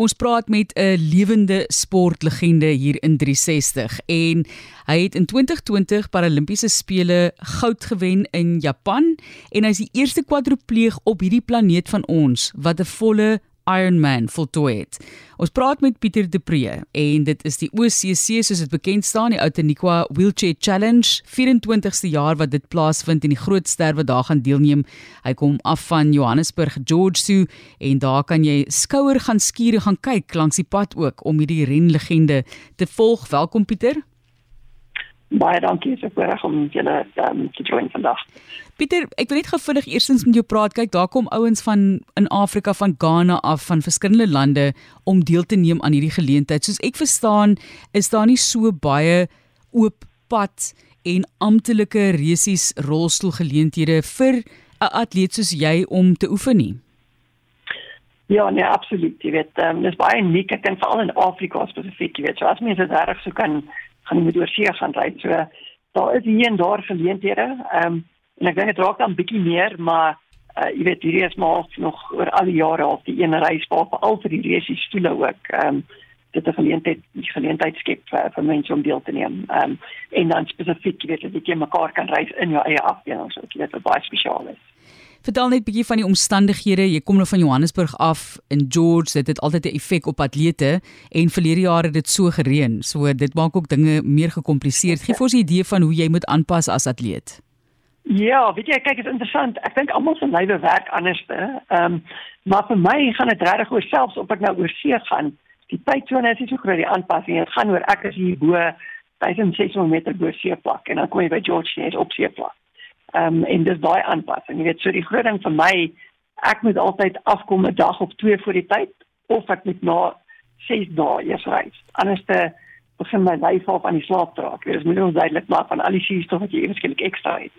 Ons praat met 'n lewende sportlegende hier in 360 en hy het in 2020 Paralimpiese spele goud gewen in Japan en hy's die eerste kwadripleeg op hierdie planeet van ons wat 'n volle Ironman voltooi het. Ons praat met Pieter De Pre en dit is die OCC soos dit bekend staan, die Outeniqua Wheelchair Challenge, 24ste jaar wat dit plaasvind en die groot ster wat daar gaan deelneem. Hy kom af van Johannesburg, George Sue en daar kan jy skouer gaan skuur gaan kyk langs die pad ook om hierdie renlegende te volg. Welkom Pieter. Baie dankie vir die reg om julle um, te join vandag. Pieter, ek wil net gefvinnig eersins met jou praat. Kyk, daar kom ouens van in Afrika, van Ghana af, van verskillende lande om deel te neem aan hierdie geleentheid. Soos ek verstaan, is daar nie so baie oop pad en amptelike resies rolstoelgeleenthede vir 'n atleet soos jy om te oefen nie. Ja, nee, absoluut. Jy weet, um, dis baie uniek. Ek dink veral in Afrika spesifiek, jy weet, so as mense reg so kan gaan met oor see gaan ry. So daar is hier en daar geleenthede. Ehm um, en ek dink dit raak dan bietjie meer, maar uh, jy weet hierdie is maar nog oor al die jare al die een reis waar vir al vir die resie stoele ook. Ehm um, dit 'n geleentheid, 'n geleentheid skep vir, vir mense om deel te neem. Ehm um, en dan spesifiek, jy weet, dat jy mekaar kan reis in jou eie afdeling, so dit is baie spesiaal is. Vertel net 'n bietjie van die omstandighede. Jy kom nou van Johannesburg af in George. Dit het altyd 'n effek op atlete en verlede jare het dit so gereën. So dit maak ook dinge meer gekompliseer. Gee vir ons 'n idee van hoe jy moet aanpas as atleet. Ja, weet jy, kyk, dit is interessant. Ek dink almal se lywe werk anderste. Ehm, um, maar vir my gaan dit regtig oor selfs of ek nou oor see gaan. Die tydsone is nie so groot die aanpassing. Dit gaan oor ek is hier bo 1600 meter bo seevlak en dan kom jy by George net op seevlak. Ehm um, en dis daai aanpassing. Jy weet, so die groot ding vir my, ek moet altyd afkom 'n dag of twee voor die tyd of ek moet na 6 dae eers reis. Anders te begin my lyf op aan die slaap draak. Dit is moet ons duidelik maak van al die suurstof wat jy ewesklik ekstra het.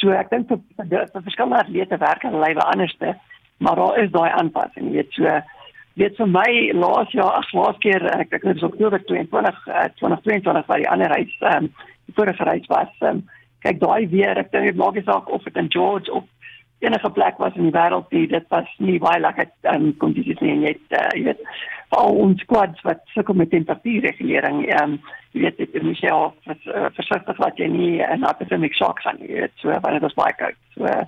So ek dink vir verskillende atlete werk hulle lywe anderste, maar daar is daai aanpassing. Jy weet, so dit vir my laas jaar, ag laas keer ek ek het so Oktober 22 uh, 2022 by die ander reis ehm um, die vorige reis was ehm um, kyk daai weer ek dink dit maak nie saak of dit in George of enige plek was in die wêreld nie dit was nie baie lekker um, kondisies nie en jy het uh, jy weet al ons squads wat sukkel met temperatuurregulering um, jy weet dit is ja versigtig wat jy nie 'n epidemic shock gaan jy weet so wanneer dit baie koud so uh,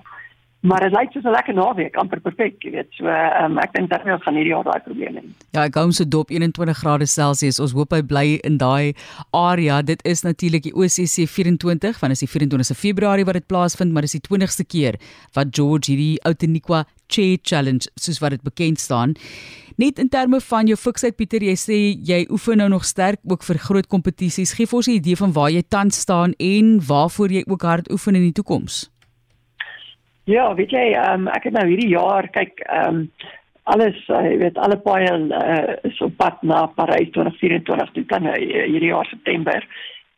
Maar dit lyk soos 'n lekker naweek, amper perfek, jy weet. So, um, ek dink dat ons gaan hierdie jaar daai probleme hê. Ja, ek hom so dop 21 grade Celsius. Ons hoop hy bly in daai area. Dit is natuurlik die OCC 24, want dit is die 24ste Februarie wat dit plaasvind, maar dis die 20ste keer wat George hierdie Outeniqua Chair Challenge, soos wat dit bekend staan. Net in terme van jou fiksheid Pieter, jy sê jy oefen nou nog sterk ook vir groot kompetisies. Gee vir ons 'n idee van waar jy tans staan en waarvoor jy ook hard oefen in die toekoms. Ja, weet jy, um, ek het nou hierdie jaar kyk ehm um, alles, uh, jy weet, alle paaie uh, is op pad na Parys 2024 toe kan uh, hierdie jaar September.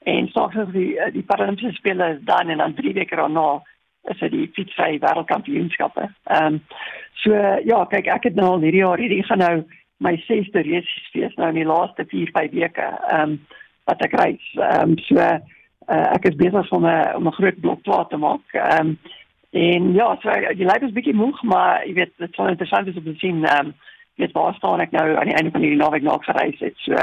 En soms die die Paralympiese spele is dan en dan drie weke daarna is dit die fietsry wêreldkampioenskappe. Ehm um, so ja, kyk ek het nou al hierdie jaar hierdie gaan nou my 6de reis fees nou in die laaste 4 5 weke. Ehm um, wat ek reis. Ehm um, so uh, ek is besig om 'n om 'n groot blok te maak. Ehm um, En ja, so die lyf is bietjie moeg, maar jy weet dit sal interessant wees om te sien ehm um, weet waar staan ek nou aan die einde van hierdie naweek na gereis het. So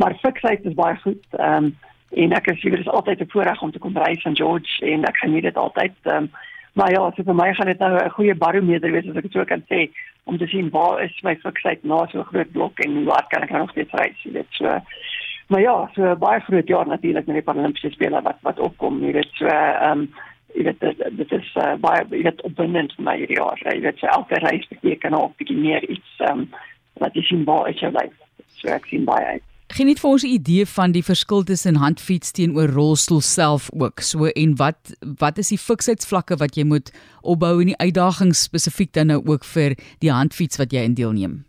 maar fiksheid is baie goed. Ehm um, en ek is seker dit is altyd 'n voorreg om te kom reis van George en ek geniet dit altyd. Ehm um, maar ja, so vir my gaan dit nou 'n goeie barometer wees as ek dit so kan sê om te sien waar is my fiksheid na so 'n groot blok en waar kan ek nou nog steeds reis, jy weet. So maar ja, so baie groot jaar natuurlik met die Paralympiese spele wat wat opkom, jy weet. So ehm um, jy weet dit, dit is uh, baie jy weet opwindend vir my hierdie jaar. Jy weet so elke reis beteken ook 'n bietjie meer iets um, wat jy sien waar is jou lyf. So ek sien baie uit. Geniet vir ons 'n idee van die verskil tussen handfiets teenoor rolstoel self ook. So en wat wat is die fiksheidsvlakke wat jy moet opbou en die uitdagings spesifiek dan nou ook vir die handfiets wat jy in deelneem?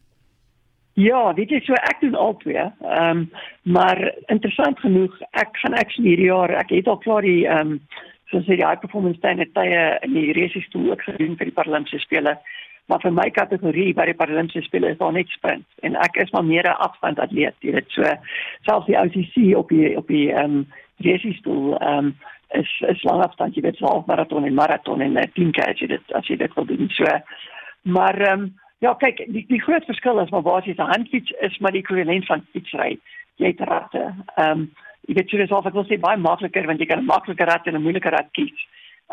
Ja, weet jy so ek doen al twee. Ehm um, maar interessant genoeg, ek gaan actually hierdie jaar, ek het al klaar die ehm um, soos die high performance tye tye in die resies toe ook gedoen vir die Paralimpiese spele. Maar vir my kategorie by die Paralimpiese spele is daar net sprint en ek is maar meer 'n afstand atleet. Jy weet so selfs die OCC op die op die ehm um, resies toe ehm um, is is lang afstand jy weet half maraton en maraton en 10 k as jy dit as jy dit wil doen. So maar ehm um, Ja, kyk, die die groot verskil is maar basies 'n handfiets is maar die ekwivalent van fietsry. Jy het ratte. Ehm um, jy weet jy self ek wil sê baie makliker want jy kan 'n makliker rat en 'n moeiliker rat kies.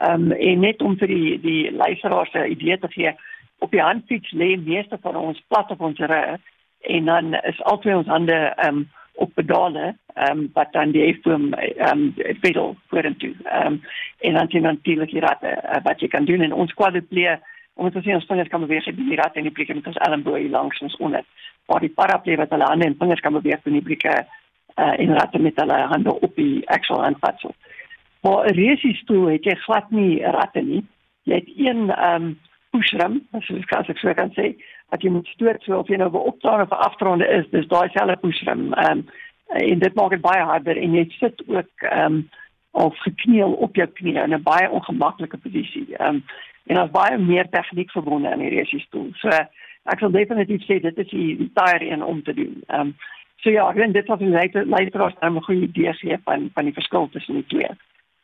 Ehm um, en net om vir die die luisteraars 'n idee te gee, op die handfiets lê meeste van ons plat op ons rug en dan is albei ons hande ehm um, op pedale ehm um, wat dan die efboom ehm um, pedal vorentoe. Ehm um, en dan sien natuurlik die ratte uh, wat jy kan doen en ons quadriplee ons as ons vingers kan beweeg die, die ratte en die blikke met ons elleboog langs ons onder. Maar die paraplee wat hulle hande en vingers kan beweeg in die blikke uh, en ratte met hulle hande op die en padsel. Maar 'n resie stoel het jy glad nie ratte nie. Jy het een ehm um, pushram, as ek kan sê, so kan sê, dat jy moet stoot so of jy nou op opdraande of afdraande is, dis daai selfe pushram. Ehm um, en dit maak dit baie harder en jy sit ook ehm um, of gekniel op jou knie in 'n baie ongemaklike posisie. Ehm um, en daar's baie meer tegniek verbonde aan hierdie resistool. So ek sal definitief sê dit is die, tire een om te doen. Ehm um, so ja, ek dink dit was 'n lekker lekker was 'n goeie idee gee van van die verskil tussen die twee.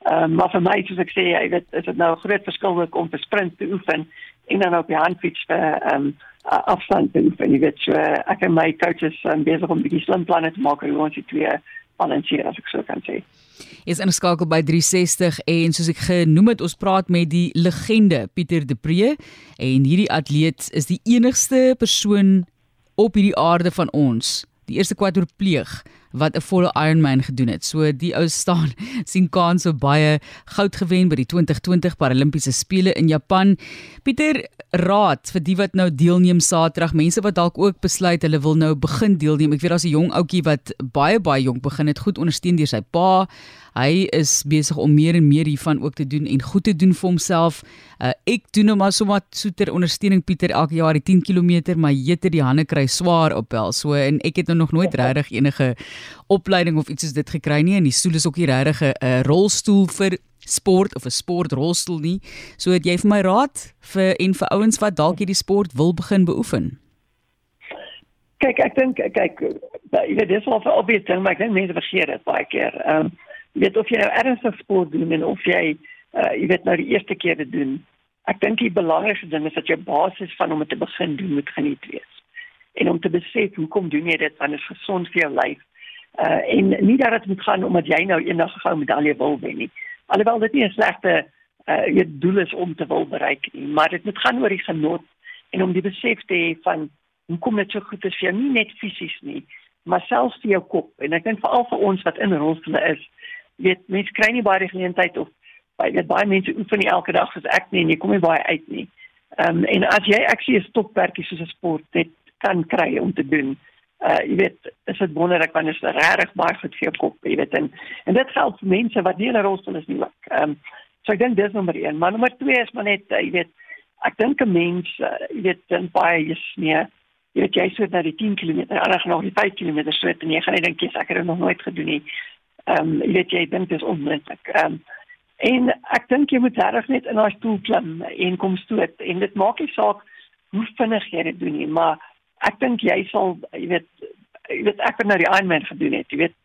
Ehm um, maar vir my soos ek sê, jy weet, is dit nou 'n groot verskil om te sprint te oefen en dan op die handfiets vir ehm um, afstand te oefen. Jy weet, so ek en my coaches um, besig om 'n bietjie slim planne te maak hoe ons twee balanseer as ek so kan sê. Is ingeskakel by 360 en soos ek genoem het, ons praat met die legende Pieter De Pre en hierdie atleet is die enigste persoon op hierdie aarde van ons, die eerste kwadripleeg wat 'n volle Ironman gedoen het. So die ou staan sien kans op baie goud gewen by die 2020 Paralimpiese spele in Japan. Pieter, raad vir die wat nou deelneem Saterdag, mense wat dalk ook besluit hulle wil nou begin deelneem. Ek weet daar's 'n jong ouetjie wat baie baie jonk begin het, goed ondersteun deur sy pa. Hy is besig om meer en meer hiervan ook te doen en goed te doen vir homself. Uh, ek doen nou maar sommer so ter ondersteuning Pieter elke jaar die 10 km, maar jeter die hande kry swaar op wel. So en ek het nou nog nooit regtig enige opleiding of iets soos dit gekry nie en die stoel is ook nie regtig 'n uh, rolstoel vir sport of 'n sportrolstoel nie. So het jy vir my raad vir en vir ouens wat dalk hierdie sport wil begin beoefen? Kyk, ek dink kyk, jy weet dis al 'n obvious ding, maar ek dink mense vergeet dit baie keer. Ehm um, weet of jy nou ernstig sport doen en of jy uh, jy weet nou die eerste keer dit doen. Ek dink die belangrikste ding is dat jy basis van om te begin doen moet geniet wees. En om te besef hoekom doen jy dit want dit is gesond vir jou lyf Uh en nie dat dit moet gaan omdat jy nou eendag 'n goue medalje wil wen nie. Alhoewel dit nie 'n slegte uh jou doel is om te wil bereik nie, maar dit moet gaan oor die genot en om die besef te hê van hoe kom dit so goed as jy nie net fisies nie, maar selfs vir jou kop. En ek dink veral vir ons wat in rolstoele is, weet mense kry nie baie geleentheid of baie baie mense oefen nie elke dag soos ek nie en jy kom nie baie uit nie. Ehm um, en as jy actually 'n stokperdjie soos 'n sport net kan kry om te doen, uh jy weet is dit wonderlik want dit is regtig baie goed vir jou kop jy weet en en dit geld vir mense wat nie in 'n rolstoel is nie ehm um, so ek dink dis nommer 1 maar nommer 2 is maar net uh, jy weet ek dink 'n mens uh, jy weet dan baie jy sneeu jy weet jy sou na die 10 km reg nog die 5 km swet en jy gaan net dink jy's ek het dit nog nooit gedoen nie ehm um, jy weet jy dink dit is onmoontlik. Ehm um, en ek dink jy moet reg net in daai stoel klim en kom stoot. En dit maak nie saak hoe vinnig jy dit doen nie maar ek dink jy sal jy weet jy weet ek het nou die Ironman gedoen het jy weet.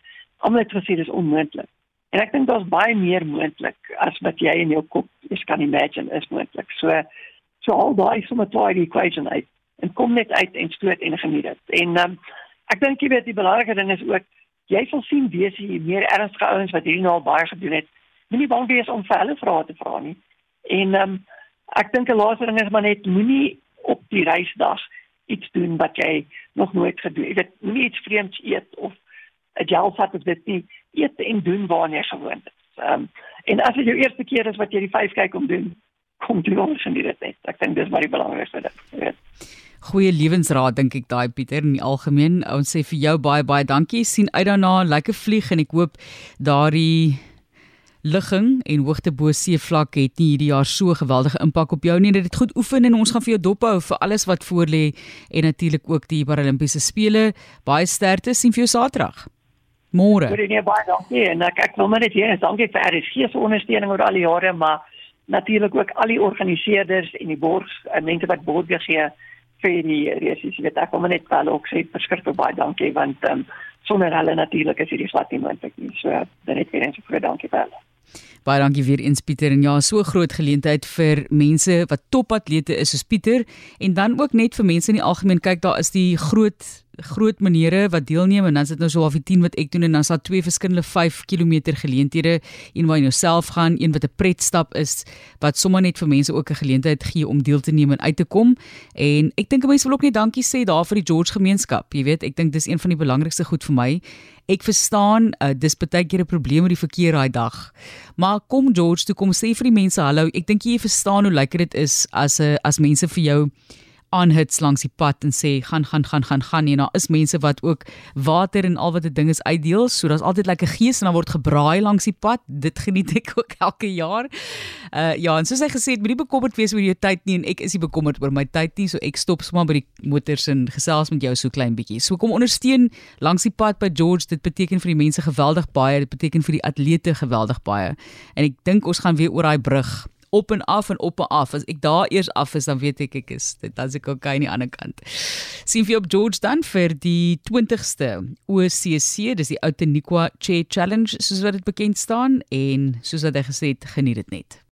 Almal het gesê dis onmoontlik. En ek dink daar's baie meer moontlik as wat jy in jou kop is kan imagine is moontlik so so al daai sommer daai equation uit en kom net uit en stoot en geniet dit. En um, ek dink jy weet die belangrike ding is ook jy sal sien wees jy meer ernstige ouens wat hierdie nou al baie gedoen het moenie bang wees om vir hulle vrae te vra nie en um, ek dink 'n laaste ding is maar net moenie op die reisdag iets doen wat jy nog nooit gedoen het. Jy weet nie iets vreemds eet of 'n gel vat of dit nie eet en doen waarna jy gewoond is. Ehm um, en as dit jou eerste keer is wat jy die vyf kyk om doen, kom jy ons in dit net. Ek dink dis maar die belangrikste ding, weet. Goeie lewensraad dink ek daai Pieter in die algemeen. Ons sê vir jou baie baie dankie. sien uit daarna, lekker vlieg en ek hoop daardie ligging en hoogte bo seevlak het nie hierdie jaar so geweldige impak op jou nie. Dit goed oefen en ons gaan vir jou dop hou vir alles wat voor lê en natuurlik ook die Paralimpiese spele. Baie sterkte sien vir jou Saterdag. Môre. Nee, baie dankie. En ek ek wil net hier dankie vir die gees ondersteuning oor al die jare, maar natuurlik ook al die organiseerders en die borg en mense wat borg gee vir die resies. Ek weet ek wil net wel ook sê verskriklik baie dankie want um, sonder hulle natuurlik is hierdie glad nie moontlik nie. So dan net weer eens groot dankie vir hulle. Baie dankie weer eens Pieter en ja, so groot geleentheid vir mense wat topatlete is soos Pieter en dan ook net vir mense in die algemeen kyk daar is die groot groot maniere wat deelneem en dan sit nou so half die 10 wat ek doen en dan sal twee verskillende 5 km geleenthede, een waar jy nou self gaan, een wat 'n pretstap is wat sommer net vir mense ook 'n geleentheid gee om deel te neem en uit te kom. En ek dink mense wil ook net dankie sê daar vir die George gemeenskap. Jy weet, ek dink dis een van die belangrikste goed vir my. Ek verstaan, uh, dis baie keer 'n probleem met die verkeer daai dag. Maar kom George, toe kom sê vir die mense hallo. Ek dink jy verstaan hoe lekker dit is as 'n as mense vir jou aanhits langs die pad en sê gaan gaan gaan gaan gaan nie. Daar is mense wat ook water en al wat 'n ding is uitdeel. So daar's altyd lekker gees en dan word gebraai langs die pad. Dit geniet ek ook elke jaar. Uh ja, en soos hy gesê het, moenie bekommerd wees oor jou tyd nie en ek is nie bekommerd oor my tyd nie. So ek stop sommer by die motors en gesels met jou so klein bietjie. So kom ondersteun langs die pad by George. Dit beteken vir die mense geweldig baie. Dit beteken vir die atlete geweldig baie. En ek dink ons gaan weer oor daai brug op en af en op en af. As ek daar eers af is, dan weet ek ek is dit as ek okay aan die ander kant. Sien vir op George dan vir die 20ste OCC, dis die Outeniqua Chair Challenge soos wat dit bekend staan en soos wat hy gesê het, geniet dit net.